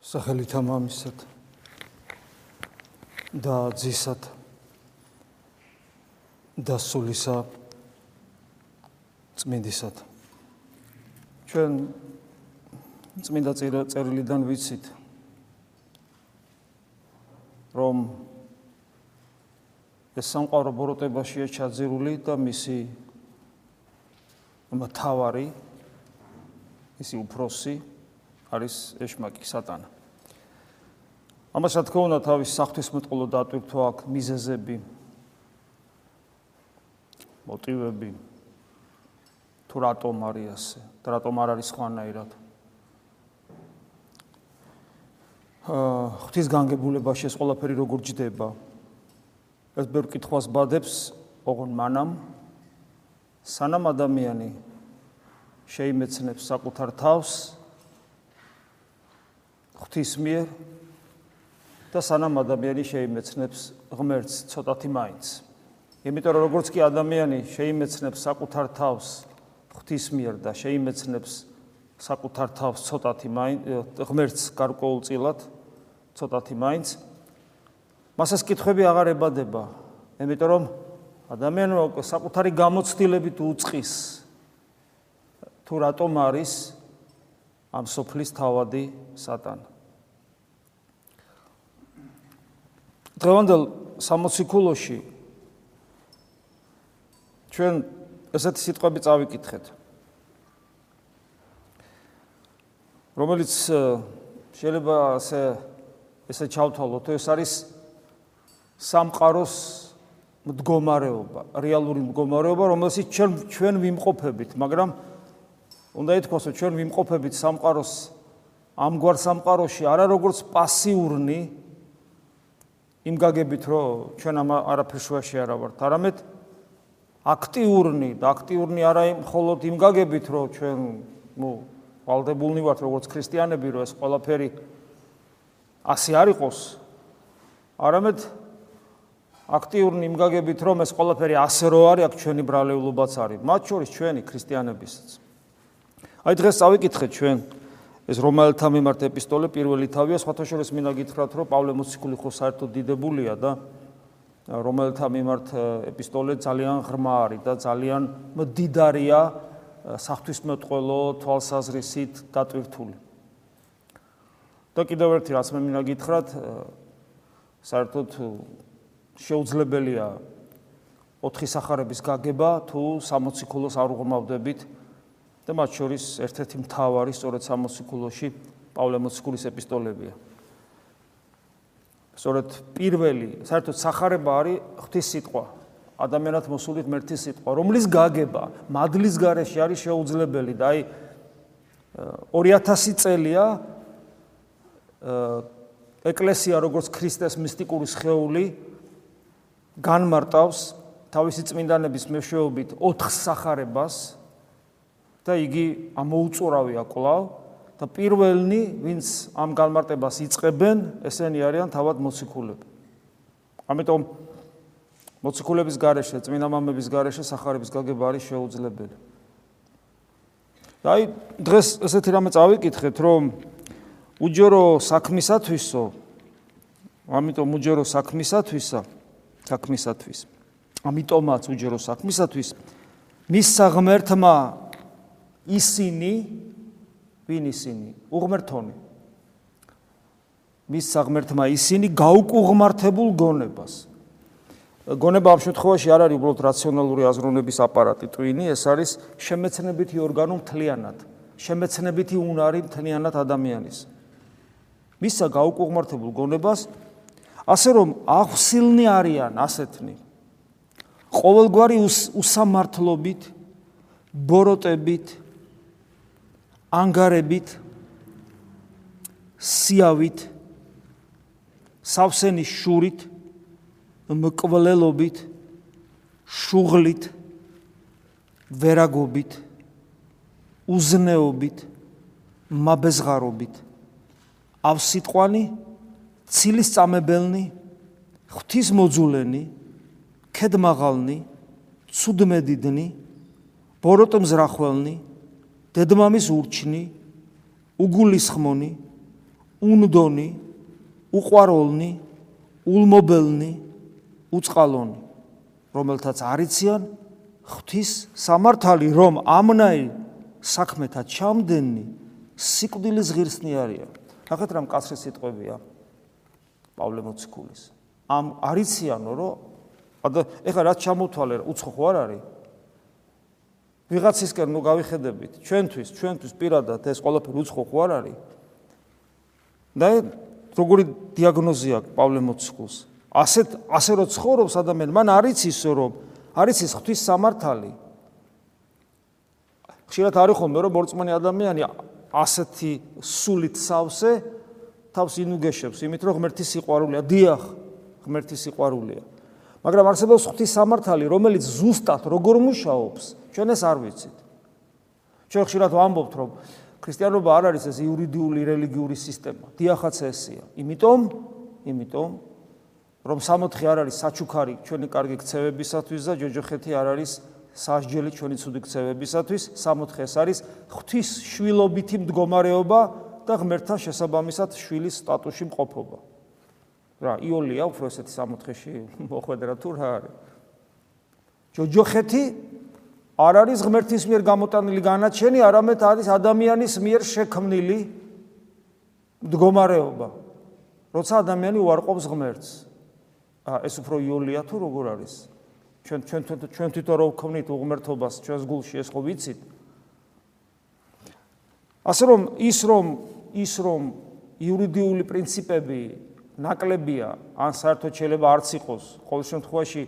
სახელით ამამისად და ძისად და სულისა წმინდისად. ჩვენ წმინდა წერილიდან ვიცით რომ ეს სამყარო ბოროტებაშია ჩაძირული და მისი მთავარი ისი უფროსი არის ეშმაკი სატანა. ამას რა თქმა უნდა თავის საფრთხისმეტყველო დატვირთვა აქვს მიზეზები მოტივები. თუ რატომ არის ასე? და რატომ არ არის ხვანაირად აა ღვთის განგებულებაში ეს ყველაფერი როგორ ჯდება? ეს ბევრ კითხვას ბადებს ოღონ მანამ. სანამ ადამიანი შეიმეცნებს საკუთარ თავს ღვთის მიერ და სანამ ადამიანი შეიმეცნებს ღმერთს ცოტათი მაინც. იმიტომ რომ როგორც კი ადამიანი შეიმეცნებს საკუთარ თავს ღვთის მიერ და შეიმეცნებს საკუთარ თავს ცოტათი მაინც ღმერთს გარკვეულწილად ცოტათი მაინც მას ეს კითხვები აღარ ებადება. იმიტომ რომ ადამიანმა საკუთარი გამოცდილებით უצყის თუ რატომ არის ამ სოფლის თავადი სატანა. დღევანდელ 60 ქულოში ჩვენ ესეთი სიტყვები წავიკითხეთ. რომელიც შეიძლება ასე ესე ჩავთვალოთ, ეს არის სამყაროს მდგომარეობა, რეალური მდგომარეობა, რომელსაც ჩვენ ჩვენ ვიმყოფებით, მაგრამ უნდა ითქვას, რომ ჩვენ ვიმყოფებით სამყაროს ამგვარ სამყაროში არა როგორც პასიურნი, იმ გაგებით რომ ჩვენ ამ არაფერ შუაში არა ვართ არამედ აქტიურნი და აქტიურნი არა იმ მხოლოდ იმ გაგებით რომ ჩვენ ნუ ვალდებულნი ვართ როგორც ქრისტიანები რომ ეს ყველაფერი ასე არ იყოს. არამედ აქტიურნი იმ გაგებით რომ ეს ყველაფერი ასე რო არის აქ ჩვენი ბრალეულობაც არის. მათ შორის ჩვენი ქრისტიანებისაც. აი დღეს წავიკითხეთ ჩვენ ეს რომაელთა მიმართ ეპისტოლე პირველი თავია, სხვათა შორის მინდა გითხრათ, რომ პავლე მოციქული ხო საერთოდ დიდებულია და რომაელთა მიმართ ეპისტოლე ძალიან ღრმა არის და ძალიან მდიდარია საფრთხისმეტყველო თვალსაზრისით დატვირთული. და კიდევ ერთი რაც მე მინდა გითხრათ, საერთოდ შეუძლებელია ოთხი სახარების გაგება თუ სამოციქულოს არ უღრმავდებით და მათ შორის ერთ-ერთი მთავარი სწორედ სამოციქულოში პავლე მოციქულის ეპისტოლებია. სწორედ პირველი, საერთოდ სახარება არის ღვთის სიტყვა, ადამიანად მოსული ღმერთის სიტყვა, რომლის გაგება მადლის გარეშე არის შეუძლებელი და აი 2000 წელია ეკლესია როგორც ქრისტეს მისტიკური სხეული განმარტავს თავისი წმინდანების მეშვეობით 4 სახარებას და იგი ამოუწურავია კვლავ და პირველნი, ვინც ამ განმარტებას იწყებენ, ესენი არიან თავად მოციქულები. ამიტომ მოციქულების გარეშე, წმინდა მამების გარეშე სახარების გაგება არის შეუძლებელი. და აი დღეს ესეთი რამე წავიკითხეთ, რომ უჯერო საქმისათვისო, ამიტომ უჯერო საქმისათვისა, საქმისათვის. ამიტომაც უჯერო საქმისათვის მის საღმერთმა ისინი ვინ ისინი? უღმერთონი. მის საღმერთმა ისინი გაუკუღმართებულ გონებას. გონება ამ შემთხვევაში არ არის უბრალოდ რაციონალური აზროვნების აპარატი, ტვინი, ეს არის შემეცნებითი ორგანო მთლიანად, შემეცნებითი უნარი მთლიანად ადამიანის. მისა გაუკუღმართებულ გონებას ასე რომ ახსილნი არიან ასეთნი. ყოველგვარი უსამართლობით, ბოროტებით, ანგარებით სიავით სავსენის შურით მკვლელობით შუღლით ვერაგობით უზნეობით მაბეზღარობით. ავსიტყვანი ცილის წამებელნი ღვთის მოძულენი ქედმაღალნი ცუდმედიდნი ბოროტმზრახველნი დედმამის ურჩნი, უგულისხმონი, უნდონი, უყვაროლნი, ულმობელნი, უწყალონი, რომელთაც არიციან ღვთის სამართალი, რომ ამნაი საქმეთა ჩამდენი სიკვდილის ღირსნი არიან. ნახეთ რამ კაცრი სიტყვებია პავლე მოციქულის. ამ არიციანო, რომ ეხლა რაც ჩამოთვალე, უცხო ხო არ არის? ვიღაცისკენ ნუ გავიხედებით, ჩვენთვის, ჩვენთვის პირადად ეს ყველაფერი უცხო ხო არ არის? და როგორი დიაგნოზია პავლე მოციქულს? ასეთ ასე რო ცხოვრობს ადამიანი, მან არის ისო რომ არის ის ღვთის სამართალი. ხშირად არის ხოლმე რომ მორწმუნე ადამიანი ასეთი სულით სავსე თავს ინუგეშებს, იმით რომ ღმერთის სიყვარულია, დიახ, ღმერთის სიყვარულია. მაგრამ არსებობს ღვთის სამართალი, რომელიც ზუსტად როგორ მუშაობს, ჩვენ ეს არ ვიცით. ჩვენ ხშირად ვამბობთ, რომ ქრისტიანობა არ არის ეს იურიდიული რელიგიური სისტემა. დიახაც ესია. იმიტომ, იმიტომ რომ სამოთხე არ არის საჩუქარი ჩვენი კარგი ქცევებისათვის და ჯოჯოხეთი არ არის სასჯელი ჩვენი ცუდი ქცევებისათვის. სამოთხე ეს არის ღვთის შვილობითი მდგომარეობა და ღმერთთან შესაბამისად შვილის სტატუსში მყოფობა. რა, იოლია უფრო ესეთი სამოთხეში მოხვედრა თუ რა არის? ჯოჯოხეთი არ არის ღმერთის მიერ გამოტანილი განაჩენი, არამედ არის ადამიანის მიერ შექმნილი მდგომარეობა. როცა ადამიანი უარყოფს ღმერთს, ეს უფრო იოლია თუ როგორ არის? ჩვენ ჩვენ ჩვენ თვითონ რო ვქვნით უღმერთობას ჩვენს გულში ეს ხო ვიცით? ასე რომ ის რომ ის რომ იურიდიული პრინციპები ნაკლებია, ან საერთოდ შეიძლება არც იყოს, ყოველ შემთხვევაში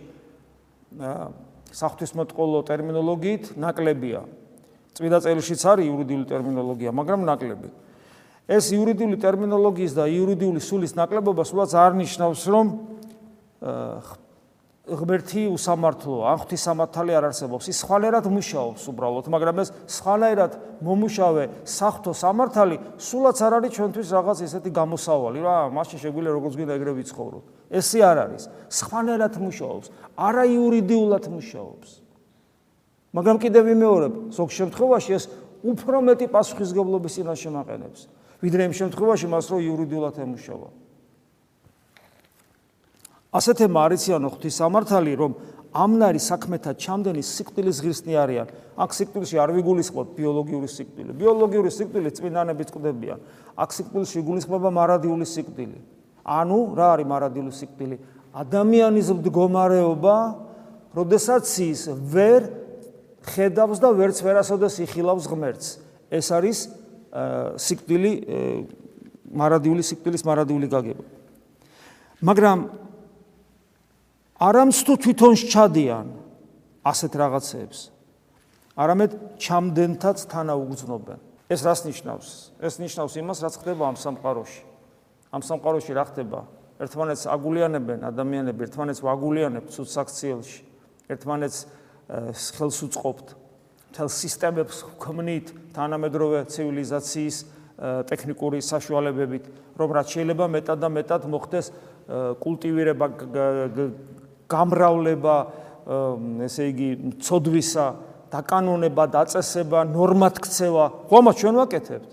საფრთხისმოწყალო ტერმინოლოგიით ნაკლებია. წმინდა წერილშიც არის იურიდიული ტერმინოლოგია, მაგრამ ნაკლები. ეს იურიდიული ტერმინოლოგიის და იურიდიული სულის ნაკლებობა სულაც არ ნიშნავს, რომ ღმერთი უსამართლოა, ან ღვთის სამართალი არ არსებობს. ის სხვანაირად მუშაობს უბრალოდ, მაგრამ ეს სხვანაირად მომუშავე საფრთხო სამართალი სულაც არ არის ჩვენთვის რაღაც ესეთი გამოსავალი, რა, მასში შეგვიძლია როგორც გინდა ეგრე ვიცხოვროთ. ესე არ არის. სხვანაირად მუშაობს, არა იურიდიულად მუშაობს. მაგრამ კიდევ ვიმეორებ, ზოგ შემთხვევაში ეს უფრო მეტი პასუხისგებლობის წინაშე მაყენებს, ვიდრე იმ შემთხვევაში მას რო იურიდიულად ემუშავა. ასეთე მარიციანო ღვთის სამართალი რომ ამნარი საქმეთა ჩამდენი სიკვდილის ღირსნი არიან. აქ სიკვდილში არ ვიგულისხმობ ბიოლოგიური სიკვდილი. ბიოლოგიური სიკვდილი წმინდანები წკდებიან. აქ სიკვდილში ვიგულისხმობა მარადიული სიკვდილი. ანუ რა არის მარადიული სიკვდილი? ადამიანის მდგომარეობა, როდესაც ის ვერ ხედავს და ვერც ვერასოდეს იხილავს ღმერთს. ეს არის სიკვდილი მარადიული სიკვდილის მარადიული გაგება. მაგრამ არამც თუ თვითონ შეჩადიან ასეთ რაღაცებს არამედ ჩამდენთაც თანაუგზნობენ. ეს რას ნიშნავს? ეს ნიშნავს იმას რაც ხდება ამ სამყაროში. ამ სამყაროში რა ხდება? ერთმანეთს აგულიანებენ ადამიანები ერთმანეთს ვაგულიანებთ ცუდ საქციელში ერთმანეთს ხელს უწყობთ თელ სისტემებს ხმნით თანამედროვე ცივილიზაციის ტექნიკური საშუალებებით რომ რაც შეიძლება მეტად და მეტად მოხდეს კულტივირება გამრავლება, ესე იგი, ცოდვისა, დაკანონება, დაწესება, ნორმათქცევა, ხომა ჩვენ ვაკეთებთ.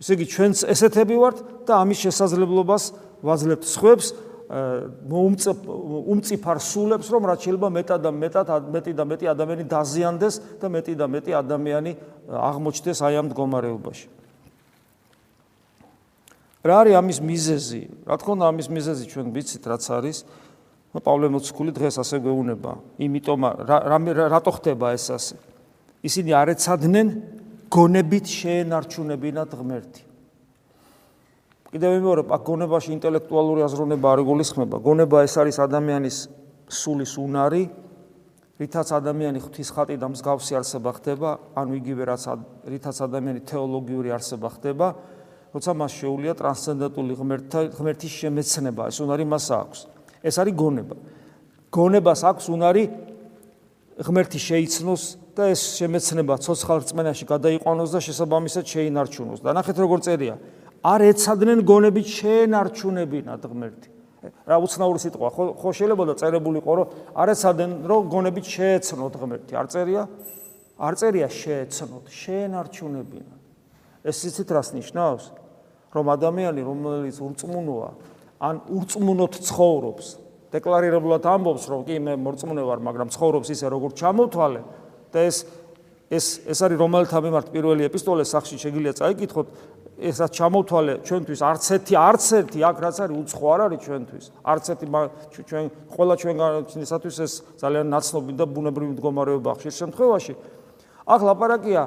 ესე იგი, ჩვენც ესეთები ვართ და ამის შესაძლებლობას ვაძლევთ სხვებს უმწიფარ სულებს, რომ რაც შეიძლება მეტად და მეტად მეტი და მეტი ადამიანი დაზიანდეს და მეტი და მეტი ადამიანი აღმოჩნდეს აი ამ მდგომარეობაში. რა არის ამის მიზეზი? რა თქმა უნდა, ამის მიზეზი ჩვენ ვიცით, რაც არის. პავლე მოციქული დღეს ასე გვეუბნება, იმიტომ რა რატო ხდება ეს ასე? ისინი არ ეცადნენ გონებით შეენარჩუნებინათ ღმერთი. კიდევ ვიმეორებ, აქ გონებაში ინტელექტუალური აზროვნება არ იგულისხმება. გონება ეს არის ადამიანის სულის უნარი, რითაც ადამიანი ღვთის ხატი და მსგავსი არსება ხდება, ანუ იგივე რაც რითაც ადამიანი თეოლოგიური არსება ხდება, როცა მას შეუულია ტრანსცენდენტული ღმერთის შემეცნება, ეს უნარი მას აქვს. ეს არის გონება. გონებას აქვს უნარი ღმერთი შეიცნოს და ეს შემეცნება ცოცხალ რწმენაში გადაიყვანოს და შესაბამისად შეინარჩუნოს. და ნახეთ როგორ წერია. არ ეცადნენ გონებით შეენარჩუნებინათ ღმერთი. რა უცნაური სიტყვა, ხო ხო შეიძლება და წერებული ყო რომ არ ეცადნენ რომ გონებით შეეცნოთ ღმერთი. არ წერია? არ წერია შეეცნოთ, შეენარჩუნებინათ. ეს იცით რას ნიშნავს? რომ ადამიანი რომელიც ურწმუნოა ან ურწმუნოთ ცხოვრობს. დეკლარირებულად ამბობს რომ კი მე მორწმუნე ვარ მაგრამ ცხოვრობს ისე როგორც ჩამოთვალე. და ეს ეს ეს არის რომელთა მიმართ პირველი ეპისტოლე სახში შეგიძლია წაიკითხოთ. ესაც ჩამოთვალე ჩვენთვის არც ერთი არც ერთი აქ რაც არის უცხო არ არის ჩვენთვის. არც ერთი ჩვენ ყველა ჩვენგანისათვის ეს ძალიან ნაცნობი და ბუნებრივი მდგომარეობა ხშირ შემთხვევაში. აქ ლაპარაკია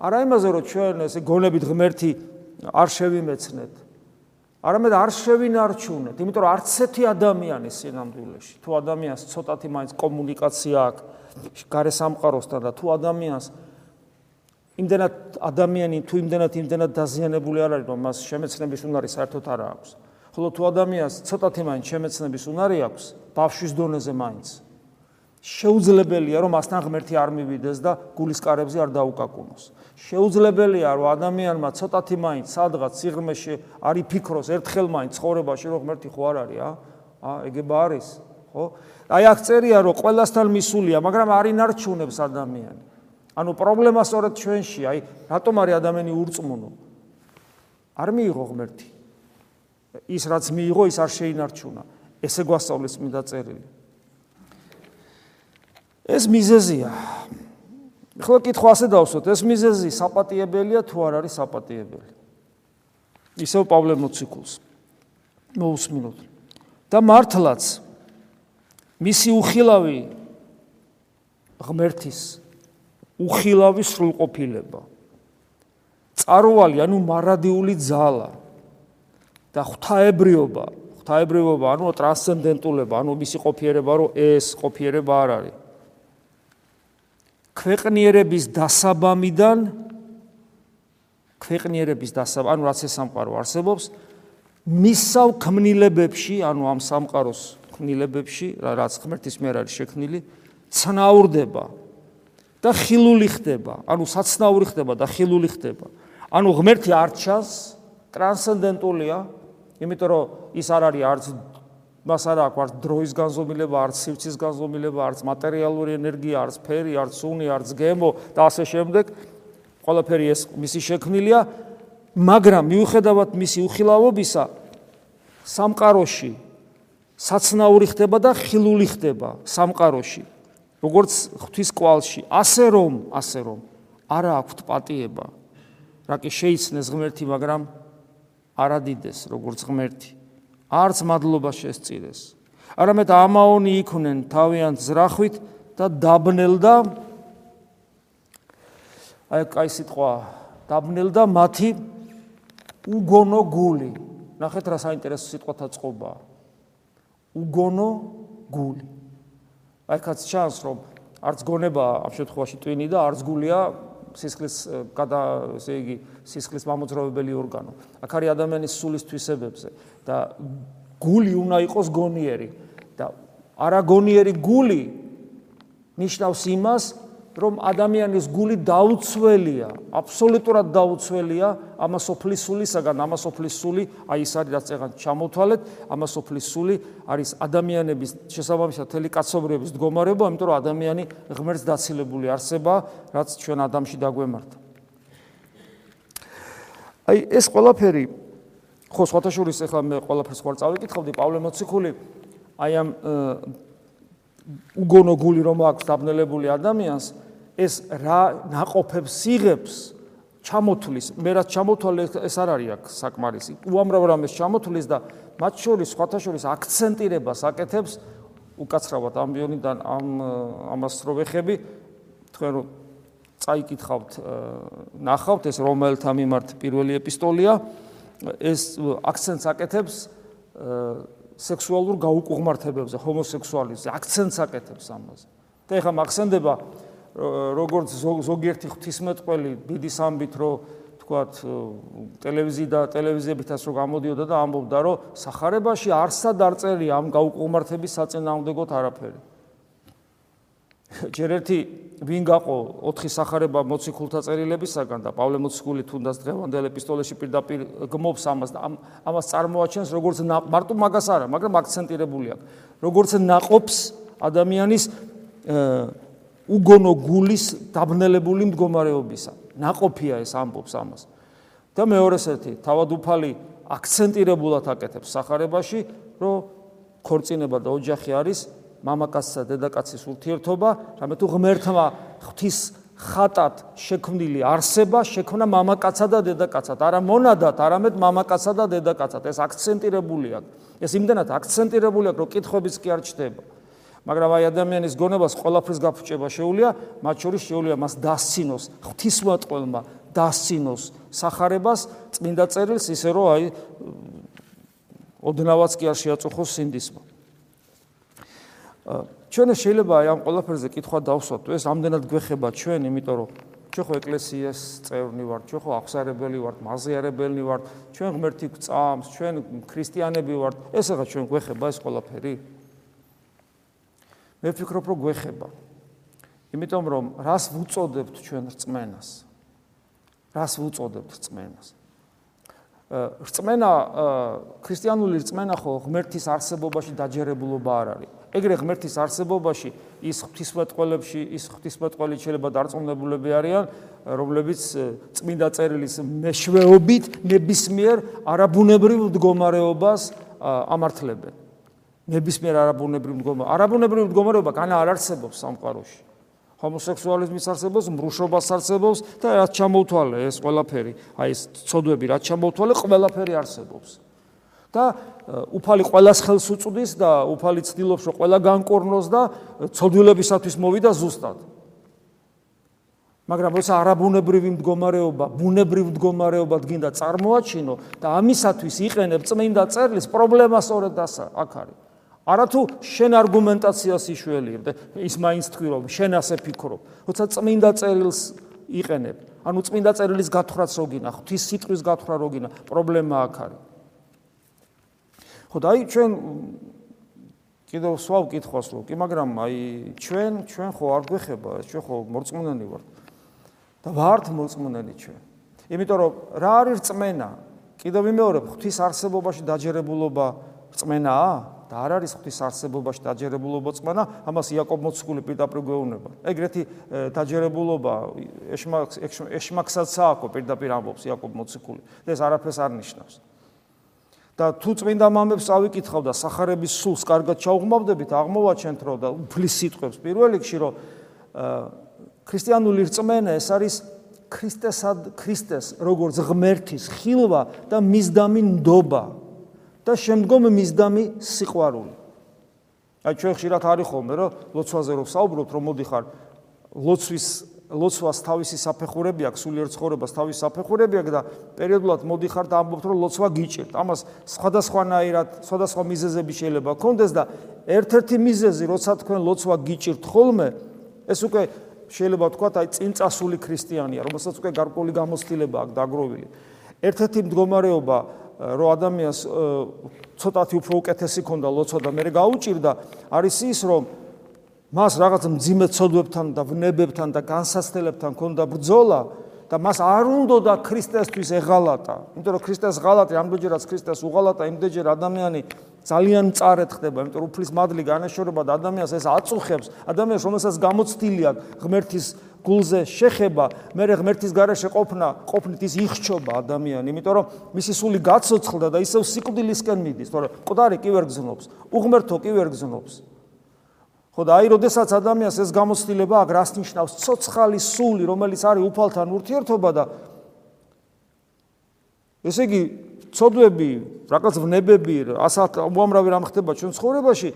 არა იმაზე რომ ჩვენ ესე გონებით ღმერთი არ შევიმეცნეთ არამედ არ შევინარჩუნეთ იმიტომ რომ არც ერთი ადამიანი სინამდვილეში თუ ადამიანს ცოტათი მაინც კომუნიკაცია აქვს გარე სამყაროსთან და თუ ადამიანს იმდენად ადამიანი თუ იმდენად იმდენად დაზიანებული არ არის რომ მას შემეცნების უნარი საერთოდ არ აქვს. ხოლო თუ ადამიანს ცოტათი მაინც შემეცნების უნარი აქვს, ბავშვის დონეზე მაინც შეუძლებელია რომ მასთან ღმერთი არ მივიდეს და გულის კარებზე არ დაუკაკუნოს. შეუძლებელია რომ ადამიანმა ცოტათი მაინც სადღაც სიღრმეში არ იფიქროს ერთხელ მაინც ცხოვრებაში რომ ღმერთი ხო არ არის, ა? ა, ეგება არის, ხო? აი აქ წერია რომ ყველასთან მისულია, მაგრამ არ ინარჩუნებს ადამიანი. ანუ პრობლემა სწორედ ჩვენში, აი, რატომ არის ადამიანი ურწმუნო? არ მიიღო ღმერთი. ის რაც მიიღო, ის არ შეინარჩუნა. ესე გვასწავლის წმინდა წერილი. ეს მიზეზია. ხო, კითხვა ასე დავსვათ, ეს მიზეზი საპატიებელია თუ არ არის საპატიებელი? ისევ პავლე მოციქულს მოусმინოთ. და მართლაც მისი უხილავი ღმერთის უხილავი სრულყოფილება. წარვალი, ანუ მარადიული ძალა და ღვთაებრიობა, ღვთაებრიობა, ანუ ტრანსცენდენტულობა, ანუ მისი ყოფიერება, რომ ეს ყოფიერება არ არის. ქვეყნიერების დასაბამიდან ქვეყნიერების დასაბამ, ანუ რაც ეს სამყარო არსებობს, მისავ ქმნილებებში, ანუ ამ სამყაროს ქმნილებებში, რაც ღმერთის მიერ არის შექმნილი, ცნაურდება. და ხილული ხდება, ანუ საცნაური ხდება და ხილული ხდება. ანუ ღმერთი არ ჩანს, ტრანსცენდენტულია, იმიტომ რომ ის არ არის არც მას არ აქვს დროის განზომილება, არც სივრცის განზომილება, არც მატერიალური ენერგია, არც ფერი, არც სუნი, არც გემო და ასე შემდეგ. ყველაფერი ეს მისი შექმნილია, მაგრამ მიუხედავად მისი უხილავობისა, სამყაროში საცნაური ხდება და ხილული ხდება სამყაროში. როგორც ღვთის კვალში, ასე რომ, ასე რომ არა აქვთ პატიება. რა კი შეიცნეს ღმერთი, მაგრამ არადიდეს როგორც ღმერთი. არც მადლობა შესწირეს. არამედ ამაონი იქნენ თავიანთ ზრახვით და დაბნელდა აი კაი სიტყვა დაბნელდა მათი უგონო გული. ნახეთ რა საინტერესო სიტყვათა წყობა. უგონო გული. აი კაც ჩანს რომ არც გონება ამ შემთხვევაში ტვინი და არც გულია სისხლის გადა ესე იგი სისხლის მამოძრავებელი ორგანო. აქ არის ადამიანის სულის თვისებებზე და გული უნდა იყოს გონიერი და არაგონიერი გული ნიშნავს იმას, რომ ადამიანის გული დაუცველია, აბსოლუტურად დაუცველია ამასოფლის სულისაგან, ამასოფლის სული, აი ეს არის რაც ეგან ჩამოთვალეთ, ამასოფლის სული არის ადამიანების შესაბამისად თელი კაცობრიობის მდგომარეობა, იმიტომ რომ ადამიანი ღმერთს დაცილებული არსება, რაც ჩვენ ადამიანში დაგვემართა. აი ეს ყველაფერი ხო სხვათა შორის ახლა მე ყველაფერს ხوار წავიკითხავდი პავლე მოციქული აი ამ უგონო გული რომ აქვს დაბნელებული ადამიანს ეს რა ناقოფებს იღებს ჩამოთვლის მე რაც ჩამოთვალე ეს არ არის აქ საკმარისი. უამრავ რამეს ჩამოთვლის და მათ შორის სხვათა შორის აქცენტირებას აკეთებს უკაცრავად ამ ბიონიდან ამ ამას რო ვეხები თქვენ რომ წაიკითხავთ, ნახავთ ეს რომაელთა მიმართ პირველი ეპისტოლეა. ეს აქცენტს აკეთებს სექსუალურ გაუკუღმართებებზე, ჰომოსექსუალიზმზე, აქცენტს აკეთებს ამაზე. და ეხლა მაგხსენდება როგორც ზოგიერთი ღვთისმეტყველი დიდი სამბით რომ თქვათ ტელევიზია ტელევიზიებითაც რომ გამოდიოდა და ამბობდა რომ сахарებაში არსად არ წერია ამ გაუკუღმართების საწინააღმდეგოდ არაფერი. ჯერ ერთი ვინ გაყო ოთხი სახარება მოციქულთა წერილებისაგან და პავლე მოციქული თუნდაც დღევანდელ ეპისტოლეში პირდაპირ გმობს ამას და ამას წარმოაჩენს როგორც მარტო მაგას არა, მაგრამ აქცენტირებული აქვს. როგორც ناقობს ადამიანის უგონო გულის დაბნელებული მდგომარეობისა. ناقოფია ეს ამბობს ამას. და მეორეს ერთი, თავად უფალი აქცენტირებულად აკეთებს სახარებაში, რომ ქორწინება და ოჯახი არის მამაკაცსა და დედაკაცის ურთიერთობა, რამე თუ ღმერთმა ღვთის ხატად შექმნილი არსება შექმნა მამაკაცსა და დედაკაცად, არა მონადად, არამედ მამაკაცსა და დედაკაცად. ეს აქცენტირებული აქვს. ეს იმდენად აქცენტირებული აქვს, რომ კითხვებიც კი არ ჩდება. მაგრამ აი ადამიანის გონებას ყველაფრის გაფუჭება შეუულია, მათ შორის შეუულია მას დასცინოს ღვთისმოწყალმა, დასცინოს სახარებას, წმინდა წერილს ისე რომ აი ოდნავაც კი არ შეაწუხოს სინდისმა. ჩვენ შეიძლება ამ ყველაფერზე კითხვა დავსვათ, ეს ამდენად გვეხება ჩვენ, იმიტომ რომ ჩვენ ხო ეკლესიას წევრნი ვართ, ჩვენ ხო აღსარებელი ვართ, მაზიარებელი ვართ, ჩვენ ღმერთი გწამს, ჩვენ ქრისტიანები ვართ, ეს ახლა ჩვენ გვეხება ეს ყველაფერი? მე ვფიქრობ, რომ გვეხება. იმიტომ რომ რას ვუწოდებთ ჩვენ რწმენას? რას ვუწოდებთ რწმენას? რწმენა ქრისტიანული რწმენა ხო ღმერთის არსებობაში დაჯერებულობა არ არის. ეგრე ღმერთის არსებობაში ის ღვთისმეტყველებში ის ღვთისმეტყველი შეიძლება დარწმუნებულები არიან რომლებიც წმინდა წერილის მეშვეობით ნებისმიერ არაბუნებრივ მდგომარეობას ამართლებენ. ნებისმიერ არაბუნებრივ მდგომარეობა. არაბუნებრივ მდგომარეობა განა არ არსებობს სამყაროში. ჰომოსექსუალიზმის არსებობს, მრუშობას არსებობს და რაც ჩამოვთვალე ეს ყველაფერი, აი ეს ცოდვები რაც ჩამოვთვალე, ყველაფერი არსებობს. და უფალი ყოველას ხელს უწვდის და უფალი ცდილობს რომ ყველა განკორნოს და ცოდვილებისათვის მოვიდა ზუსტად. მაგრამ როცა არაბუნებრივი მდგომარეობა, ბუნებრივ მდგომარეობად გინდა წარმოაჩინო და ამისათვის იყენებ წმინდა წერილს, პრობლემა სწორედ აქ არის. არათუ შენ არგუმენტაციას იშველიებ და ის მაინც თქვი რომ შენ ასე ფიქრობ. როცა წმინდა წერილს იყენებ, ანუ წმინდა წერილის გათხრაც როგინა, ღვთის სიტყვის გათხრა როგინა, პრობლემა აქ არის. ხო და აი ჩვენ კიდევ სვავ კითხვას რო კი მაგრამ აი ჩვენ ჩვენ ხო არ გვეხება ჩვენ ხო მორწმუნენი ვართ. და ვართ მორწმუნენი ჩვენ. იმიტომ რომ რა არის რწმენა? კიდევ ვიმეორებ ღვთის არსებობაში დაჯერებულობა რწმენაა და არ არის ღვთის არსებობაში დაჯერებულობა რწმენა? ამას იაკობ მოციქული პირდაპირ გვეუბნება. ეგრეთი დაჯერებულობა ეშმაკსაც აქვს პირდაპირ ამბობს იაკობ მოციქული. და ეს არაფერს არ ნიშნავს და თუ წმინდა მამებს ავიკითხავ და сахарების სულს კარგად ჩაუღმავდებით, აღმოვაჩენთ რომ და უფლის სიტყვებს პირველ რიგში რომ ქრისტიანული რწმენა ეს არის ქრისტესად ქრისტეს როგორც ღმერთის ხილვა და მისდამი ნდობა და შემდგომ მისდამი სიყვარული. აი ჩვენ ხშირად არის ხოლმე რომ ლოცვაზე რომ საუბრობთ რომ მოდიხარ ლოცვის ლოცვას თავისი საფეხურები აქვს, სულიერ ცხოვრებას თავისი საფეხურები აქვს და პერიოდულად მოდიხარ და ამბობთ, რომ ლოცვა გიჭირთ. ამას სხვადასხვანაირად, სხვადასხვა მიზეზები შეიძლება გქონდეს და ერთ-ერთი მიზეზი, როცა თქვენ ლოცვა გიჭირთ ხოლმე, ეს უკვე შეიძლება ვთქვათ, აი წინწასული ქრისტიანია, რომელსაც უკვე გარკვეული გამოცდილება აქვს დაგროვილი. ერთ-ერთი მდგომარეობა, რომ ადამიანს ცოტათი უფრო უკეთესი ქონდა ლოცვა და მე გაუჭირდა, არის ის, რომ მას რაღაც მძიმე ცოდვებთან და ვნებებთან და განსაცდელებთან ქონდა ბრძოლა და მას არ უნდოდა ქრისტესთვის ეღალატა. იმიტომ რომ ქრისტეს ღალატი ამდენჯერაც ქრისტეს უღალატა, იმდენჯერ ადამიანი ძალიან მწარეთ ხდება, იმიტომ რომ უფლის მადლი განაშორება და ადამიანს ეს აწუხებს, ადამიანს რომელსაც გამოცდილი აქვს ღმერთის გულზე შეხება, მე ღმერთის გარეშე ყოფნა, ყოფნით ის იხჩობა ადამიანი, იმიტომ რომ მისი სული გაცოცხლდა და ისევ სიკვდილისკენ მიდის, თორე ყდარი კი ვერ გზნობს, უღმერთო კი ვერ გზნობს. ხო და აი როდესაც ადამიანს ეს გამოცდილება აქვს რას ნიშნავს? ცოცხალი სული რომელიც არის უფალთან ურთიერთობა და ესე იგი ცოდვები რაღაც ვნებები ასათ უამრავი რამ ხდება ჩვენ ცხოვრებაში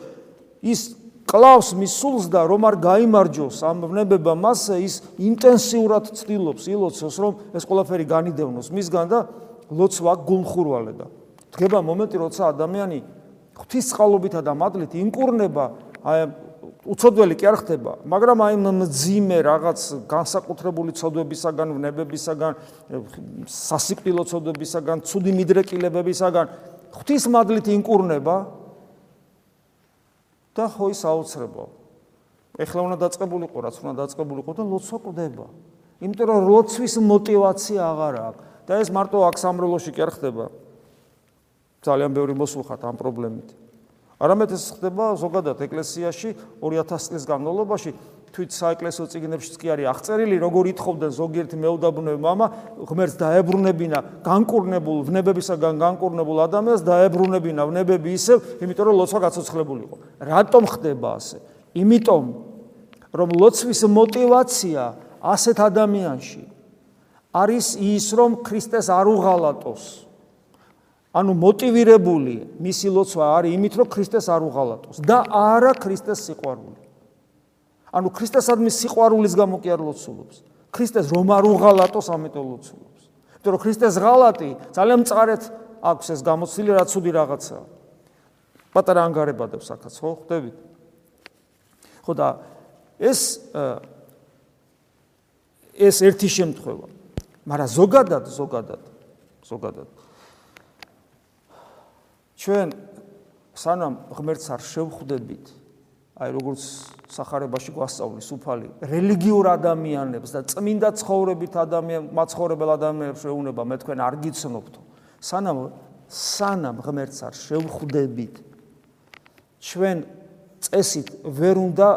ის კლავს მის სულს და რომ არ გამოიმარჯოს ამ ვნებება მასე ის ინტენსიურად ცდილობს ილოცოს რომ ეს ყველაფერი განიდევნოს. მისგან და ლოცვა გულხურვალე და დგება მომენტი როცა ადამიანი ღვთის წყალობითა და მადლით ინკურნება აი უცოდველი კი არ ხდება, მაგრამ აი მძიმე რაღაც განსაკუთრებული ცოდვებისაგან, ვნებებისაგან, სასიკვდილო ცოდვებისაგან, ცუდი მიდრეკილებებისაგან ღვთის მადლით ინკურნება და ხო ის აუცრებო. ეხლა უნდა დაწყებულიყო, რაც უნდა დაწყებულიყო და ლოცვა კვდება. იმიტომ რომ ლოცვის мотиваცია აღარ აქვს და ეს მარტო აქ სამრელოში კი არ ხდება. ძალიან ბევრი მოსულხათ ამ პრობლემით. არამედ ეს ხდება ზოგადად ეკლესიაში 2000 წლის განმავლობაში თვით საეკლესიო წიგნებშიც კი არის აღწერილი, როგორ ითხოვდნენ ზოგიერთი მეუდაბნოე მამა ღმერთს დაებრუნებინა განკურნებულ ვნებებისაგან განკურნებულ ადამიანს დაებრუნებინა ვნებები ისევ, იმიტომ რომ ლოცვა გაცოცხლებულიყო. რატომ ხდება ასე? იმიტომ რომ ლოცვის мотиваცია ასეთ ადამიანში არის ის, რომ ქრისტეს არ უღალატოს. ანუ მოტივირებული მისი ლოცვა არის იმით, რომ ქრისტეს არ უღალატოს და არა ქრისტეს სიყვარული. ანუ ქრისტესადმი სიყვარულის გამო კი არ ლოცულობს. ქრისტეს რომ არ უღალატოს, ამიტომ ლოცულობს. იმიტომ რომ ქრისტეს ღალატი ძალიან მწარეთ აქვს ეს გამოცდილი რა ცუდი რაღაცაა. პატარა ანგარებადებს აქაც ხო ხვდებით? ხო და ეს ეს ერთი შემთხვევა. მაგრამ ზოგადად, ზოგადად, ზოგადად ჩვენ სანამ ღმერთს არ შევხვდებით, აი როგორც сахарებაში გვასწავლის უფალი რელიგიურ ადამიანებს და წმინდა ცხოვრებით ადამიანებს, მაცხოვრებელ ადამიანებს შეუნება, მე თქვენ არ გიცნობთ. სანამ სანამ ღმერთს არ შევხვდებით, ჩვენ წესით ვერ უნდა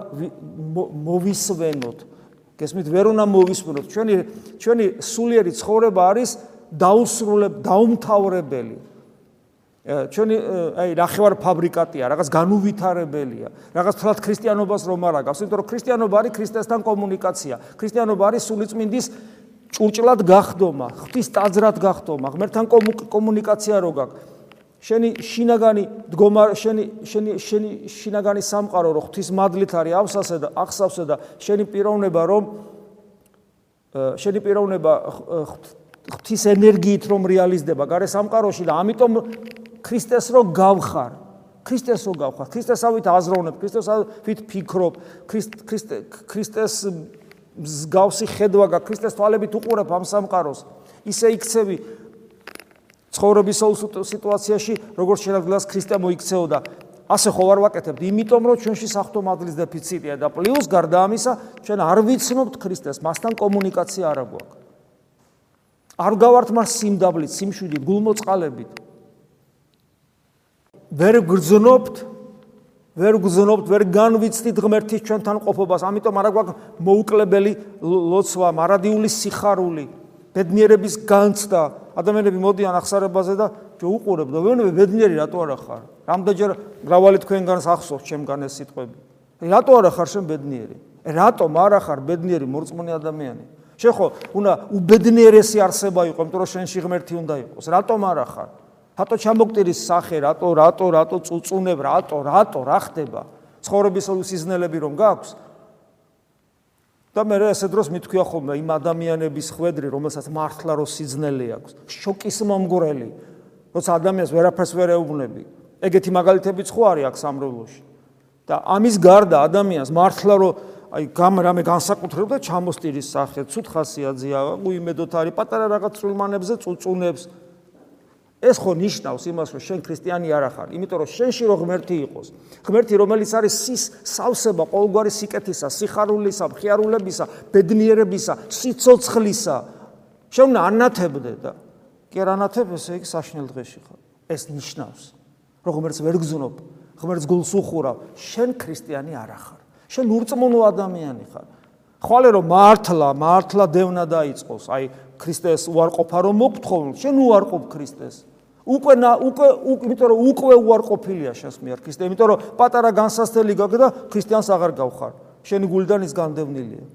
მოვისვენოთ. გესმით, ვერ უნდა მოვისვენოთ. ჩვენი ჩვენი სულიერი ცხოვრება არის დაუსრულებ, დაუმთავრებელი. ჩვენი აი ნახევარ ფაბრიკატია, რაღაც განუვითარებელია. რაღაც თლათ ქრისტიანობას რომ არ აგავს, იმიტომ რომ ქრისტიანობა არის ქრისტესთან კომუნიკაცია. ქრისტიანობა არის სულიწმინდის ჭურჭლად გახდომა, ღვთის ტაძრად გახდომა, ღმერთთან კომუნიკაცია რო გაქვს. შენი შინაგანი დგომა შენი შენი შენი შინაგანი სამყარო რო ღვთის მადლით არის ავსასე და ახსავსე და შენი პიროვნება რომ შენი პიროვნება ღვთის ენერგიით რომ რეალიზდება გარე სამყაროში და ამიტომ ქრისტეს რო გავხარ ქრისტეს რო გავხარ ქრისტესავით აზროვნებ ქრისტესავით ფიქრობ ქრისტე ქრისტეს მსგავსი ხედვა გა ქრისტეს თვალებით უყურებ ამ სამყაროს. ისე იქცევი ცხოვრების სიტუაციაში როგორც შეიძლება ქრისტე მოიქცეოდა. ასე ხო არ ვაკეთებთ იმიტომ რომ ჩვენში საფრთხო მადლის დეფიციტია და პლუს გარდა ამისა ჩვენ არ ვიცნობთ ქრისტეს მასთან კომუნიკაცია არ აგვაქვს არ გავართ მას სიმდაბლით სიმშვიდით გულმოწყალებით ვერ გრძნობთ ვერ გრძნობთ ვერ განვიცდით ღმერთის ჩვენთან ყოფობას ამიტომ არ აგვაქვს მოუკლებელი ლოცვა მარადიული სიხარული ბედნიერების განცდა ადამიანები მოდიან ახსარებაზე და ჯო უყურებ და ვენები ბედნიერი რატო არა ხარ? რამდენჯერ მრავალი თქვენგანს ახსოვს ჩემგან ეს სიტყვები. რატო არა ხარ შენ ბედნიერი? რატომ არა ხარ ბედნიერი მორწმუნე ადამიანი? შენ ხო უნდა უბედნიერესი არსება იყო, იმიტომ რომ შენში ღმერთი უნდა იყოს. რატომ არა ხარ? რატო ჩამოგტირის სახე, რატო რატო რატო წუწუნებ, რატო რატო რა ხდება? ცხოვრების სიზნელები რომ გაქვს, და მე ესე დროს მithქვია ხოლმე იმ ადამიანების ხვედრი, რომელსაც მართლა რო სიძნელე აქვს, შოკის მომგვრელი, როცა ადამიანს ვერაფერს ვერ ეუბნები. ეგეთი მაგალითები ხო არის აქ სამრევლოში. და ამის გარდა ადამიანს მართლა რო აი გამ რამე განსაკუთრებდა ჩამოსტირის სახე, ცუდ ხასიათზეა, უიმედოთ არის პატარა რაღაც წულმანებზე წუწუნებს, ეს ხო ნიშნავს იმას, რომ შენ ქრისტიანი არ ახარ, იმიტომ რომ შენში რო ღმერთი იყოს. ღმერთი, რომელიც არის სის სავსება ყოველგვარი სიკეთისა, სიხარულისა, მხიარულებისა, ბედნიერებისა, სიцоცხლისა. შენ უნდა ანათებდე და კი არ ანათებ, ესე იგი საშნელ დღეში ხარ. ეს ნიშნავს, რომ ღმერთს ვერ გზნობ, ღმერთს გულს უხურავ, შენ ქრისტიანი არ ახარ. შენ ურწმუნო ადამიანი ხარ. ხვალე რომ მართლა, მართლა დევნა დაიწყოს, აი ქრისტეს უარყოფა რომ მოგთხოვ, შენ უარყოფ ქრისტეს. უკვე უკვე იმიტომ რომ უკვე უარყოფილია შენს მიერ ქრისტე, იმიტომ რომ პატარა განსასწრელი გაქვს და ქრისტიანს აღარ გავხარ. შენი გულიდან ის განდევნილია.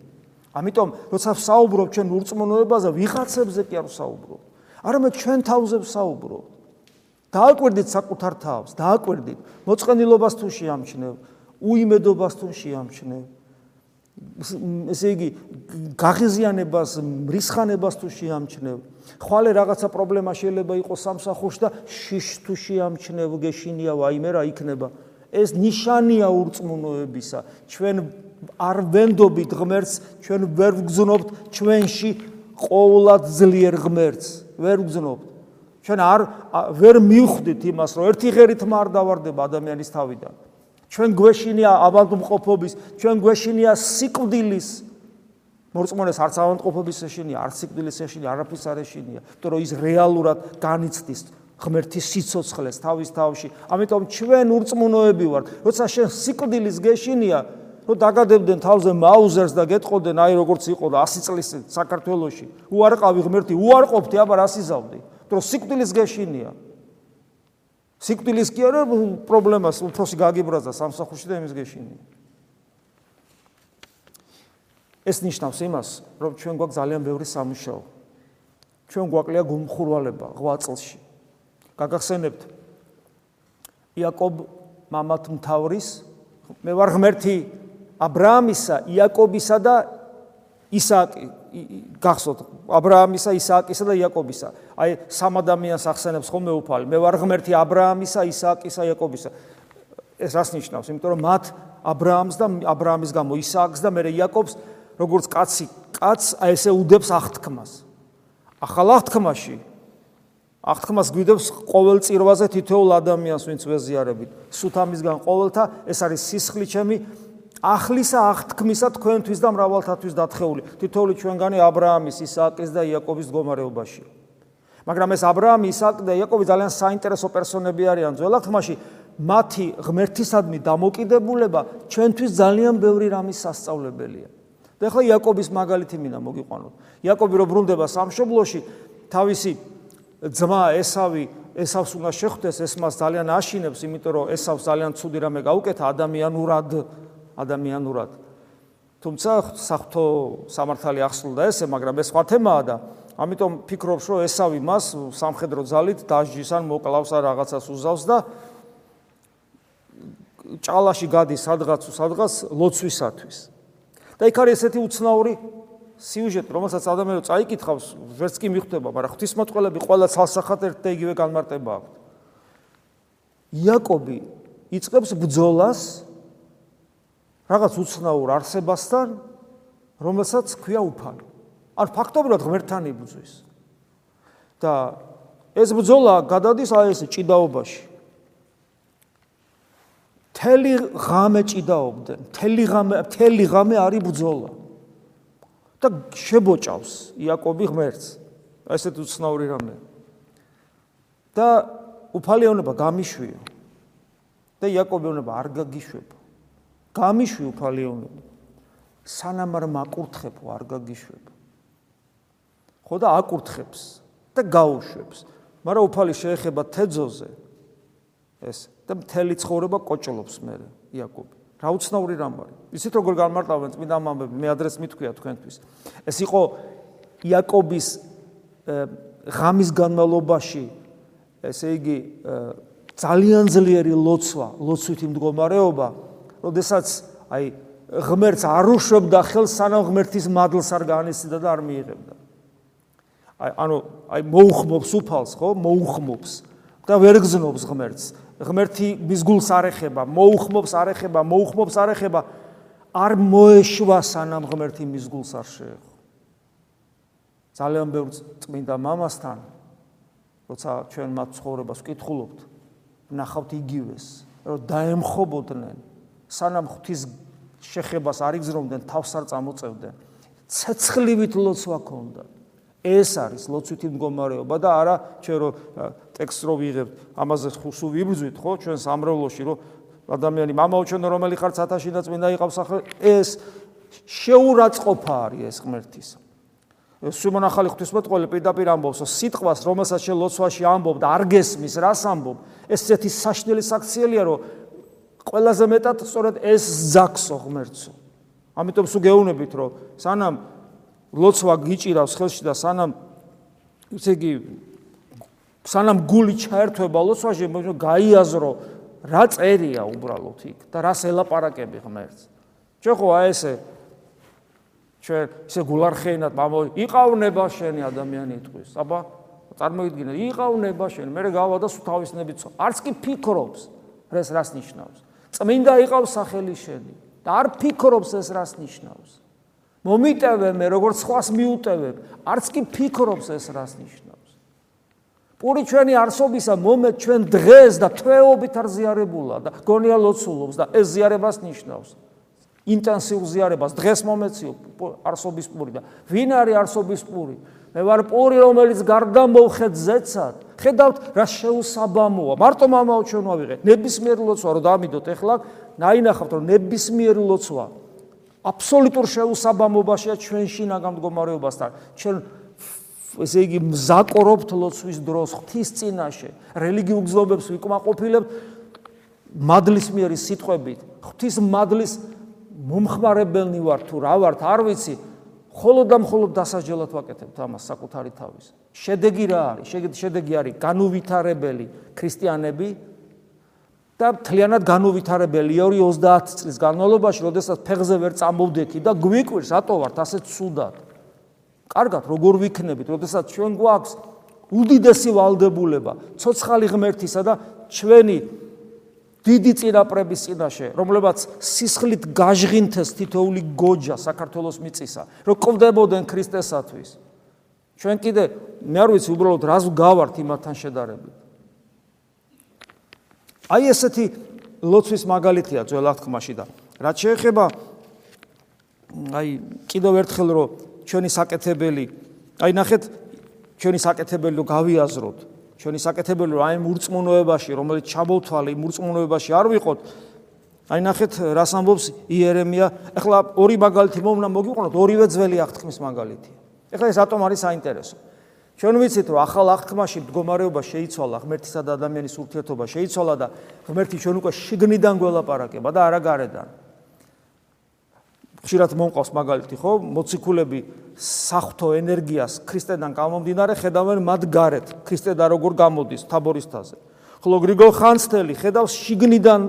ამიტომ როცა საუბრობ ჩვენ ურწმუნოებაზე, ვიღაცებზე კი არ საუბრობ. არამედ ჩვენ თავზე საუბრობ. დააკვირდით საკუთარ თავს, დააკვირდით მოწყენილობას თუ შეამჩნევ, უიმედობას თუ შეამჩნევ. ესე იგი გაღიზიანებას, მრისხანებას თუ შეამჩნევ. ხვალე რაღაცა პრობლემა შეიძლება იყოს სამსახურში და შიშ თუ შეამჩნევ, გეშინია ვაიმე რა იქნება. ეს ნიშანია ურწმუნოებისა. ჩვენ არ ვენდობით ღმერთს, ჩვენ ვერ ვგზნობთ ჩვენში ყოვლად ძლიერ ღმერთს. ვერ ვგზნობთ. ჩვენ არ ვერ მივხვდით იმას, რომ ერთი ღერით მარ დავარდება ადამიანის თავიდან. ჩვენ გვეშინია ავადმყოფობის, ჩვენ გვეშინია სიკვდილის. მორწმუნეს არც ავადმყოფობის ეშინია, არც სიკვდილის ეშინია, არაფერს არ ეშინია, იმიტომ რომ ის რეალურად განიცდის ღმერთის სიცოცხლეს თავის თავში. ამიტომ ჩვენ ურწმუნოები ვართ, როცა შენ სიკვდილის გეშინია, რომ დაგადებდნენ თავზე მაუზერს და გეტყოდნენ აი როგორც იყო და 100 წლის საქართველოში უარყავი ღმერთი უარყოფთი აბა რას იზავდი რომ სიკვდილის გეშინია სიკვდილის კი არა პრობლემას უფროსი გაგიბრაზა სამსახურში და იმის გეშინია ეს ნიშნავს იმას რომ ჩვენ გვაქვს ძალიან ბევრი სამუშაო. ჩვენ გვაკლია გუმხურვალება 8 წელში. გაგახსენებთ. იაკობ მამათ მთავრის მე ვარ ღმერთი ა ブラ ამისა, იაკობისა და ისააკი გახსოვთ აბრაამისა, ისააკისა და იაკობისა. აი სამ ადამიანს ახსენებს ხოლმე უფალი. მე ვარ ღმერთი აბრაამისა, ისააკისა, იაკობისა. ეს რას ნიშნავს? იმიტომ რომ მათ აბრაამს და აბრაამის გამო ისააკს და მერე იაკობს როგორც კაცი, კაც აი ესე უდებს აღთქმას. ახალ აღთქმაში აღთქმას გვიდებს ყოველ წირვაზე თითოეულ ადამიანს, ვინც ვეზიარებით. სუთ ამისგან ყოველთა ეს არის სისხლი ჩემი, ახლისა აღთქმისა თქვენთვის და მრავალთათვის დათხეული. თითოეული ჩვენგანი აბრაამის, ისააკის და იაკობის მდგომარეობაშია. მაგრამ ეს აბრაამი, ისააკი და იაკობი ძალიან საინტერესო პერსონები არიან. ძველად თმაში მათი ღმერთისადმი დამოკიდებულება ჩვენთვის ძალიან ბევრი რამის სასწავლებელია. და ახლა იაკობის მაგალითი მინდა მოგიყვანოთ. იაკობი რო ბრუნდება სამშობლოში, თავისი ძმა ესავი ესავს უნდა შეხვდეს, ეს მას ძალიან აშინებს, იმიტომ რომ ესავს ძალიან ცუდი რამე გაუკეთა ადამიანურად ადამიანურად. თუმცა საფრთხო სამართალი ახსნდა ესე, მაგრამ ეს სხვა თემაა და ამიტომ ფიქრობს, რომ ესავი მას სამხედრო ძალით დაჟჯის ან მოკლავს ან რაღაცას უზავს და ჭალაში გადის სადღაც სადღაც ლოცვისათვის. და იქ არის ესეთი უცნაური სიუჟეტი, რომელსაც ადამიანი წაიკითხავს, ვერც კი მიხვდება, მაგრამ ღვთისმოწყალები ყველა ცალსახად ერთ და იგივე განმარტება აქვს. იაკობი იწყებს ბძოლას რაღაც უცნაურ არსებასთან, რომელსაც ქვია უფალი. ან ფაქტობრივად ღმერთთან იბრძვის. და ეს ბრძოლა გადადის აი ეს ჭიდაობაში. თელი ღამე ჭიდაობდნენ, თელი ღამე, თელი ღამე არის ბრძოლა. და შებოჭავს იაკობი ღმერთს. ესეთ უცნაური რამე. და უფალიონება გამიშვიო. და იაკობიონება არ გაგიშვება. გამიშვი უფალიონები სანამ არ მაკურთხებო არ გაგიშვებ. ხო და აკურთხებს და გაუშვებს. მაგრამ უფალი შეეხება თეძოზე ეს და მთელი ცხოვრება კოჭლობს მე იაკობი. რა უცნაური რამ არის? ისეთ როგორ განმარტავენ წმინდა მამები მე ადრეს მithქვია თქვენთვის. ეს იყო იაკობის ღამის განმავლობაში ესე იგი ძალიან ძლიერი ლოცვა ლოცვითი მდგომარეობა როდესაც აი ღმერთს არ უშვებდა ხელს სანამ ღმერთის მადლს არ განესიდა და არ მიიღებდა. აი ანუ აი მოუხმობს უფალს, ხო? მოუხმობს და ვერ გზნობს ღმერთს. ღმერთი მის გულს არ ეხება, მოუხმობს არ ეხება, მოუხმობს არ ეხება. არ მოეშვა სანამ ღმერთი მის გულს არ შეეხო. ძალიან ბევრ წმინდა მამასთან როცა ჩვენ მათ ცხოვრებას ვკითხულობთ, ნახავთ იგივეს, რომ დაემხობოდნენ სანამ ღვთის შეხებას არ იგზნობდნენ, თავს არ წამოწევდნენ. ცეცხლივით ლოცვა ქონდა. ეს არის ლოცვითი მდგომარეობა და არა ჩვენ რო ტექსტს რო ვიღებთ, ამაზე ხუსუ ვიბრძვით, ხო, ჩვენ სამრევლოში რო ადამიანი მამაო ჩვენ რომელი ხარ ცათაში და წმინდა იყავს ახლა ეს შეურაცხყოფა არის ეს ღმერთის. სულმან ახალი ღვთისმოწყალე პირდაპირ ამბობს, სიტყვას, რომელსაც შე ლოცვაში ამბობ და არ გესმის, რას ამბობ, ეს ესეთი საშნელი საქციელია, რომ ყველაზე მეტად სწორედ ეს ზაქსო ღმერთო. ამიტომ სულ გეუბნებით, რომ სანამ ლოცვა გიჭირავს ხელში და სანამ ესე იგი სანამ გული ჩაერთვება ლოცვაში, მოიძო გაიაზრო რა წერია უბრალოდ იქ და რა ელაპარაკები ღმერთს. ჩვენ ხო აი ესე ჩვენ ესე გულარხეინად მამო იყავნება შენი ადამიანი იტყვის. აბა წარმოიდგინე, იყავნება შენ, მე გავა და სულ თავისნებით ცო. არც კი ფიქრობს, ეს რას ნიშნავს? წმინდა იყავს სახელი შენი და არ ფიქრობს ეს რას ნიშნავს. მომიტევე მე როგორც სხვას მიუტევებ, არც კი ფიქრობს ეს რას ნიშნავს. პური ჩვენი არსობისა მომეთ ჩვენ დღეს და თვეობით არ ზიარებულა და გონია ლოცულობს და ეს ზიარებას ნიშნავს. ინტენსიურ ზიარებას დღეს მომეციო არსობის პური და ვინ არის არსობის პური მე ვარ პური რომელიც გარდა მოვხეთ ზეცად ხედავთ რა შეუსაბამოა. მარტო მამაო ჩვენ ვიღე ნებისმიერ ლოცვა რომ დამიდოთ ეხლა ნაინახავთ რომ ნებისმიერ ლოცვა აბსოლუტურ შეუსაბამობაშია ჩვენში ნაგამდგომარეობასთან ჩვენ ესე იგი მზაკორობთ ლოცვის დროს ღვთის წინაშე რელიგიურ გზნობებს ვიკმაყოფილებთ მადლის მიერი სიტყვებით ღვთის მადლის მომხმარებელნი ვარ თუ რა ვართ არ ვიცი ხოლო და მხოლოდ დასაჯელად ვაკეთებთ ამას საკუთარი თავის. შედეგი რა არის? შედეგი არის განუვითარებელი ქრისტიანები და მთლიანად განუვითარებელი 2-30 წლის განმავლობაში როდესაც ფეხზე ვერ წამოვდექი და გვიკვირს ატო ვართ ასე ცუდად? კარგად როგორ ვიქნებით? როდესაც ჩვენ გვაქვს უდიდესი ვალდებულება ცოცხალი ღმერთისა და ჩვენი დიდი წინაპრების წინაშე, რომლებაც სისხლით გაჟღინთეს თითოული გოჯა საქართველოს მიწისა, რომ ყვდებოდნენ ქრისტესათვის. ჩვენ კიდე მე არ ვიცი უბრალოდ რას გავართ იმათთან შედარებით. აი ესეთი ლოცვის მაგალითია ძველ აღთქმაში და რაც შეეხება აი კიდევ ერთხელ რომ ჩვენი საკეთებელი აი ნახეთ ჩვენი საკეთებელი რომ გავიაზროთ ჩვენი საკეთებელი რომ აი მურწმუნოებაში რომელიც ჩაბოთვალე მურწმუნოებაში არ ვიყოთ აი ნახეთ რას ამბობს იერემია. ეხლა ორი მაგალითი მომნა მოგიყვანოთ ორივე ძველი აღთქმის მაგალითია ეხლა ეს რატომ არის საინტერესო. ჩვენ ვიცით რომ ახალ აღთქმაში მდგომარეობა შეიცვალა ღმერთისა და ადამიანის ურთიერთობა შეიცვალა და ღმერთი ჩვენ უკვე შიგნიდან გველაპარაკება და არა გარედან ხშირად მომყავს მაგალითი ხო? მოციქულები საფრთხო ენერგიას ქრისტედან გამომდინარე ხედავენ მათ გარეთ ქრისტე და როგორ გამოდის თაბორისთაზე ხოლო გრიგოლ ხანძთელი ხედავს შიგნიდან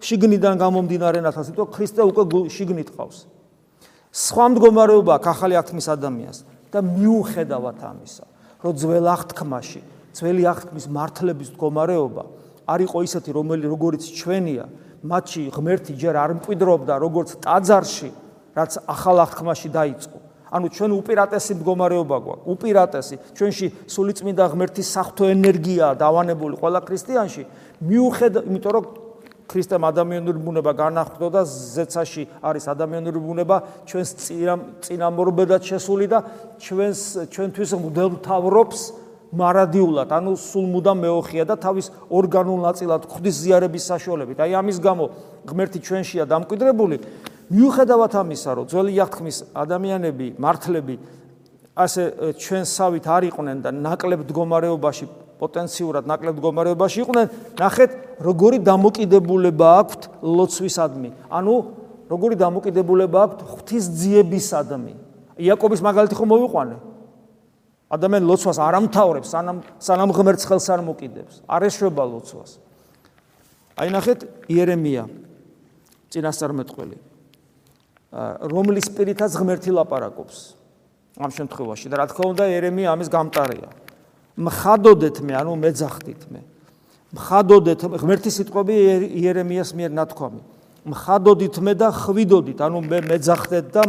შიგნიდან გამომდინარე ნათას იმიტომ ქრისტე უკვე შიგნით ყავს. სხვა მდგომარეობა აქ ახალი აღთქმის ადამიანს და მიუხედავად ამისა რომ ძველ აღთქმაში ძველი აღთქმის მართლების მდგომარეობა არ იყო ისეთი რომელიც როგორც ჩვენია მათში ღმერთი ჯერ არ მკვიდრობდა როგორც ტაძარში რაც ახალ აღთქმაში დაიწყო. ანუ ჩვენ უპირატესი მდგომარეობა გვაქვს, უპირატესი. ჩვენში სულიწმინდა ღმერთის საფრთხო ენერგიაა დავანებული ყველა ქრისტიანში. მიუხედავ, იმიტომ რომ ქრისტემ ადამიანური ბუნება განახლდა და ზეცაში არის ადამიანური ბუნება, ჩვენს წინამორბედად შესული და ჩვენს ჩვენთვის მდელთავრობს მარადიულად, ანუ სულ მუდამ მეოხია და თავის ორგანულ ნაწილად ხვდის ზიარების საშუალებით. აი ამის გამო ღმერთი ჩვენშია დამკვიდრებული. მიუხედავად ამისა, რომ ძველი აღთქმის ადამიანები, მართლები ასე ჩვენსავით არ იყვნენ და ნაკლებ მდგომარეობაში, პოტენციურად ნაკლებ მდგომარეობაში იყვნენ, ნახეთ, როგორი დამოკიდებულება აქვთ ლოცვისადმი. ანუ როგორი დამოკიდებულება აქვთ ღვთისძიებისადმი. იაკობის მაგალითი ხომ მოვიყვანე? ადამიანი ლოცვას არ ამთავრებს, სანამ სანამ ღმერთს ხელს არ მოკიდებს. არ ეშვება ლოცვას. აი ნახეთ, იერემია წინასწარმეტყველი რომლის პირითაც ღმერთი ლაპარაკობს ამ შემთხვევაში. და რა თქმა უნდა ერემია ამის გამტარია. მხადოდეთ მე ანუ მეძახდით მე. მხადოდეთ ღმერთის სიტყვები იერემიას მიერ ნათქვამი. მხადოდით მე და ხვიდოდით ანუ მე მეძახდეთ და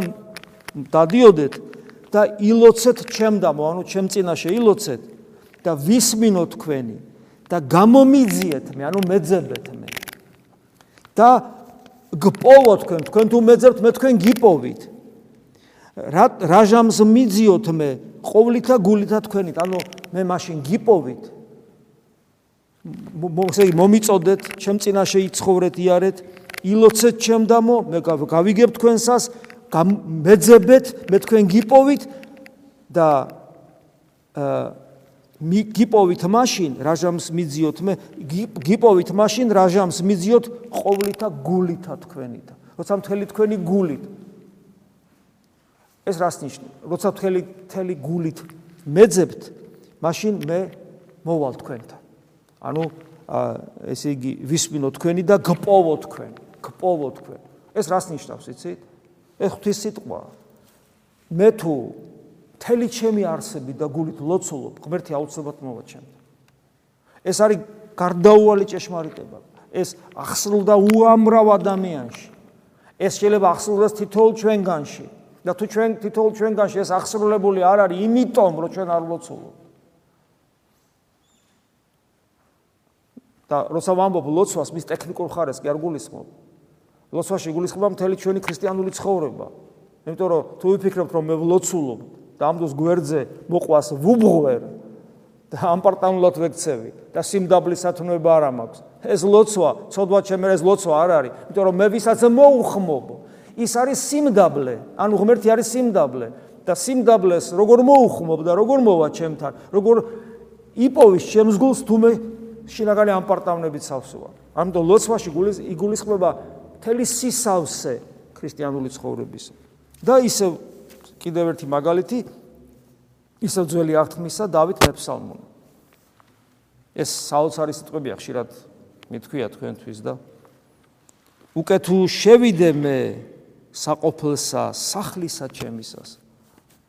დადიოდეთ და ილოცეთ ჩემდამო ანუ ჩემ წინაშე ილოცეთ და ვისმინო თქვენი და გამომიძიეთ მე ანუ მეძებეთ მე. და გპოვო თქვენ თქვენ თუ მეძებთ მე თქვენ გიპოვით. რა რაჟამს მიძიოთ მე? ყოვლითა გულითა თქვენით. ანუ მე მაშინ გიპოვით. მოსე მომიწოდეთ ჩემ წინაშე იცხოვრეთ იარეთ. ილოცეთ ჩემ დამო მე გავიგებ თქვენსას მეძებეთ მე თქვენ გიპოვით და აა გიპოვით მაშინ რაჟამს მიძიოთ მე გიპოვით მაშინ რაჟამს მიძიოთ ყოვლითა გულითა თქვენითა. როცა მთელი თქვენი გულით. ეს რას ნიშნავს როცა მთელი მთელი გულით მეძებთ მაშინ მე მოვალ თქვენთან. ანუ ესე იგი ვისმინო თქვენი და გპოვო თქვენ. გპოვო თქვენ. ეს რას ნიშნავს იცით? ეს ღვთის სიტყვა. მე თუ მთელი ჩემი არსები და გულით ლოცულობ, ღმერთი აუცილებლად მოვაჩენდა. ეს არის გარდაუვალი ჭეშმარიტება. ეს ახსნილდა უამრავ ადამიანში. ეს შეიძლება ახსნილდეს თითოეულ ჩვენგანში. და თუ ჩვენ თითოეულ ჩვენგანში ეს ახსნილებული არ არის, იმიტომ რომ ჩვენ არ ლოცულობ. და როცა ვამბობ ლოცვას, მის ტექნიკურ ხარეს კი არ გულისხმობ. ლოცვაში გულისხმობა მთელი ჩვენი ქრისტიანული ცხოვრება. იმიტომ რომ თუ ვიფიქრებთ რომ მე ვლოცულობ და ამ დროს გვერდზე მოყვას ვუბღვერ და ამპარტანულად ვექცევი და სიმდაბლის ათნობა არ მაქვს. ეს ლოცვა, ცოდვა ჩემი ეს ლოცვა არ არის, იმიტომ რომ მე ვისაც მოუხმობ, ის არის სიმდაბლე, ანუ ღმერთი არის სიმდაბლე და სიმდაბლეს როგორ მოუხმობ და როგორ მოვა ჩემთან, როგორ იპოვის ჩემს გულს თუ მე შინაგანი ამპარტავნებით სავსოა. ამიტომ ლოცვაში გულის იგულისხმება მთელი სისავსე ქრისტიანული ცხოვრების. და ისე კიდევ ერთი მაგალითი ისე ძველი აღთქმისა დავით მეფსალმონი. ეს საოცარი სიტყვებია ხშირად მithქვია თქვენთვის და უკე თუ შევიდე მე საყოფლსა სახლისა ჩემისას.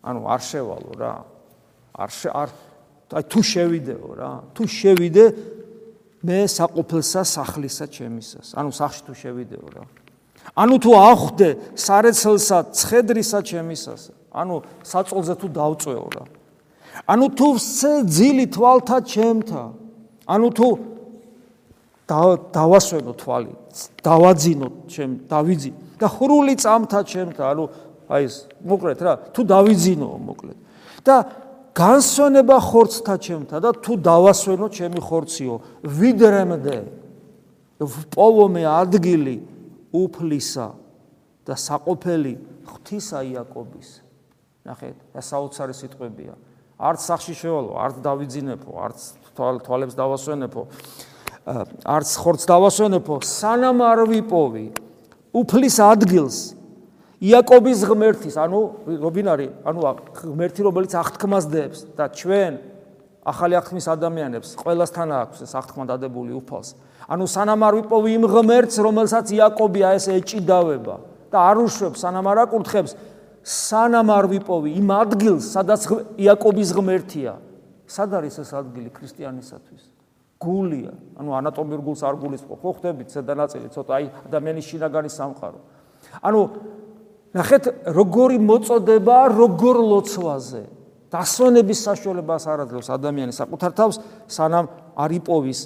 ანუ არ შევალო რა. არ არ აი თუ შევიდეო რა. თუ შევიდე მე საყოფლსა სახლისა ჩემისას. ანუ სახში თუ შევიდეო რა. ანუ თუ ახვდე სარეცელსა ცხედრისა ჩემისას ანუ საწოლზე თუ დავწვეო რა ანუ თუ ძილი თვალთა ჩემთა? ანუ თუ დავასვენო თვალი დავაძინო ჩემ დავიძი და ხრული წამთა ჩემთა ანუ აი ეს მოკლედ რა თუ დავიძინო მოკლედ. და განსვენება ხორცთა ჩემთა და თუ დავასვენო ჩემი ხორციო ვიდრემდე პოვომე ადგილი უფლისა და საყოფელი ღვთისა იაკობის ნახეთ და საოცარი სიტყვებია. არც სახში შევალო არც დავიძინებო არც თვალებს დავასვენებო არც ხორცს დავასვენებო სანამ არ ვიპოვი უფლის ადგილს იაკობის ღმერთის ანუ რობინარი ანუ ღმერთი რომელიც აღთქმას დებს და ჩვენ ახალი აღთქმის ადამიანებს ყველასთან აქვს ეს აღთქმა დადებული უფალს. ანუ სანამ არ ვიპოვი იმ ღმერთს რომელსაც იაკობი ეს ეჭიდავება და არ უშვებს სანამ არ აკურთხებს სანამ არ ვიპოვი იმ ადგილს სადაც იაკობის ღმერთია. სად არის ეს ადგილი ქრისტიანისათვის? გულია. ანუ ანატომიურ გულს არ გულისხმობ. ხო ხდებით ზედანაწილი ცოტა აი ადამიანის შინაგანი სამყარო. ანუ ნახეთ როგორი მოწოდება როგორ ლოცვაზე. დასვენების საშუალებას არ აძლევს ადამიანის საკუთარ თავს სანამ არ იპოვის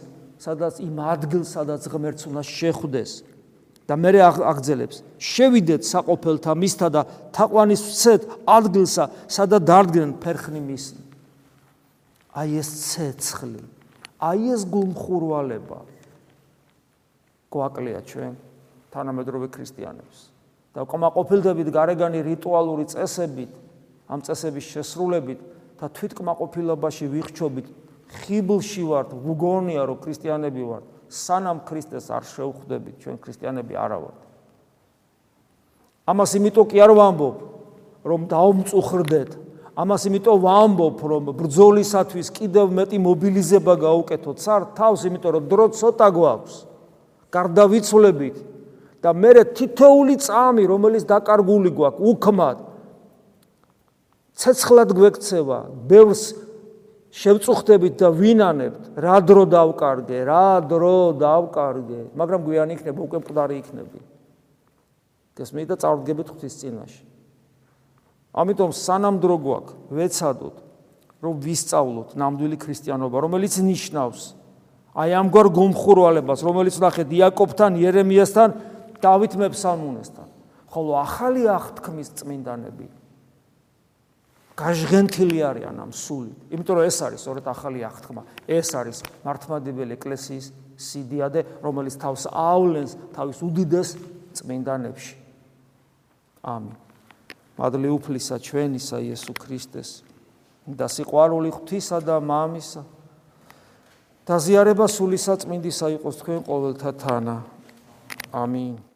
სადაც იმ ადგილს სადაც ღმერთს უნდა შეხვდეს და მე აღძელებს შევიდეთ საყოფელთა მისთა და თაყვანის ვცეთ ადგილსა სადაც დარდგნენ ფერხნი მის აი ეს ცეცხლი აი ეს გულმხურვალება. გვაკლია ჩვენ თანამედროვე ქრისტიანებს. და კმაყოფილდებით გარეგანი რიტუალური წესებით ამ წესების შესრულებით და თვითკმაყოფილებაში ვიხჩობით ხიბლში ვართ, უგონია რომ ქრისტიანები ვართ, სანამ ქრისტეს არ შევხვდებით, ჩვენ ქრისტიანები არა ვართ. ამას იმიტომ კი არ ვამბობ, რომ დაუმწუხრდეთ. ამას იმიტომ ვამბობ, რომ ბრძოლისათვის კიდევ მეტი მობილიზება გაუკეთოთ სარ თავს, იმიტომ რომ დრო ცოტა გვაქვს. გარდავიცვლებით და მე თითოული წამი, რომელიც დაკარგული გვაქვს, უქმად ცეცხლად გვექცევა, ბევრს შევწუხდებით და ვინანებთ, რა დრო დავკარგე, რა დრო დავკარგე, მაგრამ გვიანი იქნება, უკვე მყდარი იქნები. გესმით და წარდგებით ღვთის წინაშე. ამიტომ სანამ დრო გვაქვს, ვეცადოთ, რომ ვისწავლოთ ნამდვილი ქრისტიანობა, რომელიც ნიშნავს აი ამგვარ გომხურვალებას, რომელიც ნახეთ იაკობთან, იერემიასთან, დავით მეფსალმუნესთან. ხოლო ახალი აღთქმის წმინდანები გაჟღენთილი არიან ამ სული. იმიტომ რომ ეს არის სწორედ ახალი აღთქმა. ეს არის მართლმადიდებელი ეკლესიის სიდიადე, რომელიც თავს ავლენს თავის უდიდეს წმინდანებში. ამინ. მადლი უფლისა ჩვენისა იესო ქრისტეს და სიყვარული ღვთისა და მამისა და ზიარება სულისა წმინდისა იყოს თქვენ ყოველთა თანა. ამინ.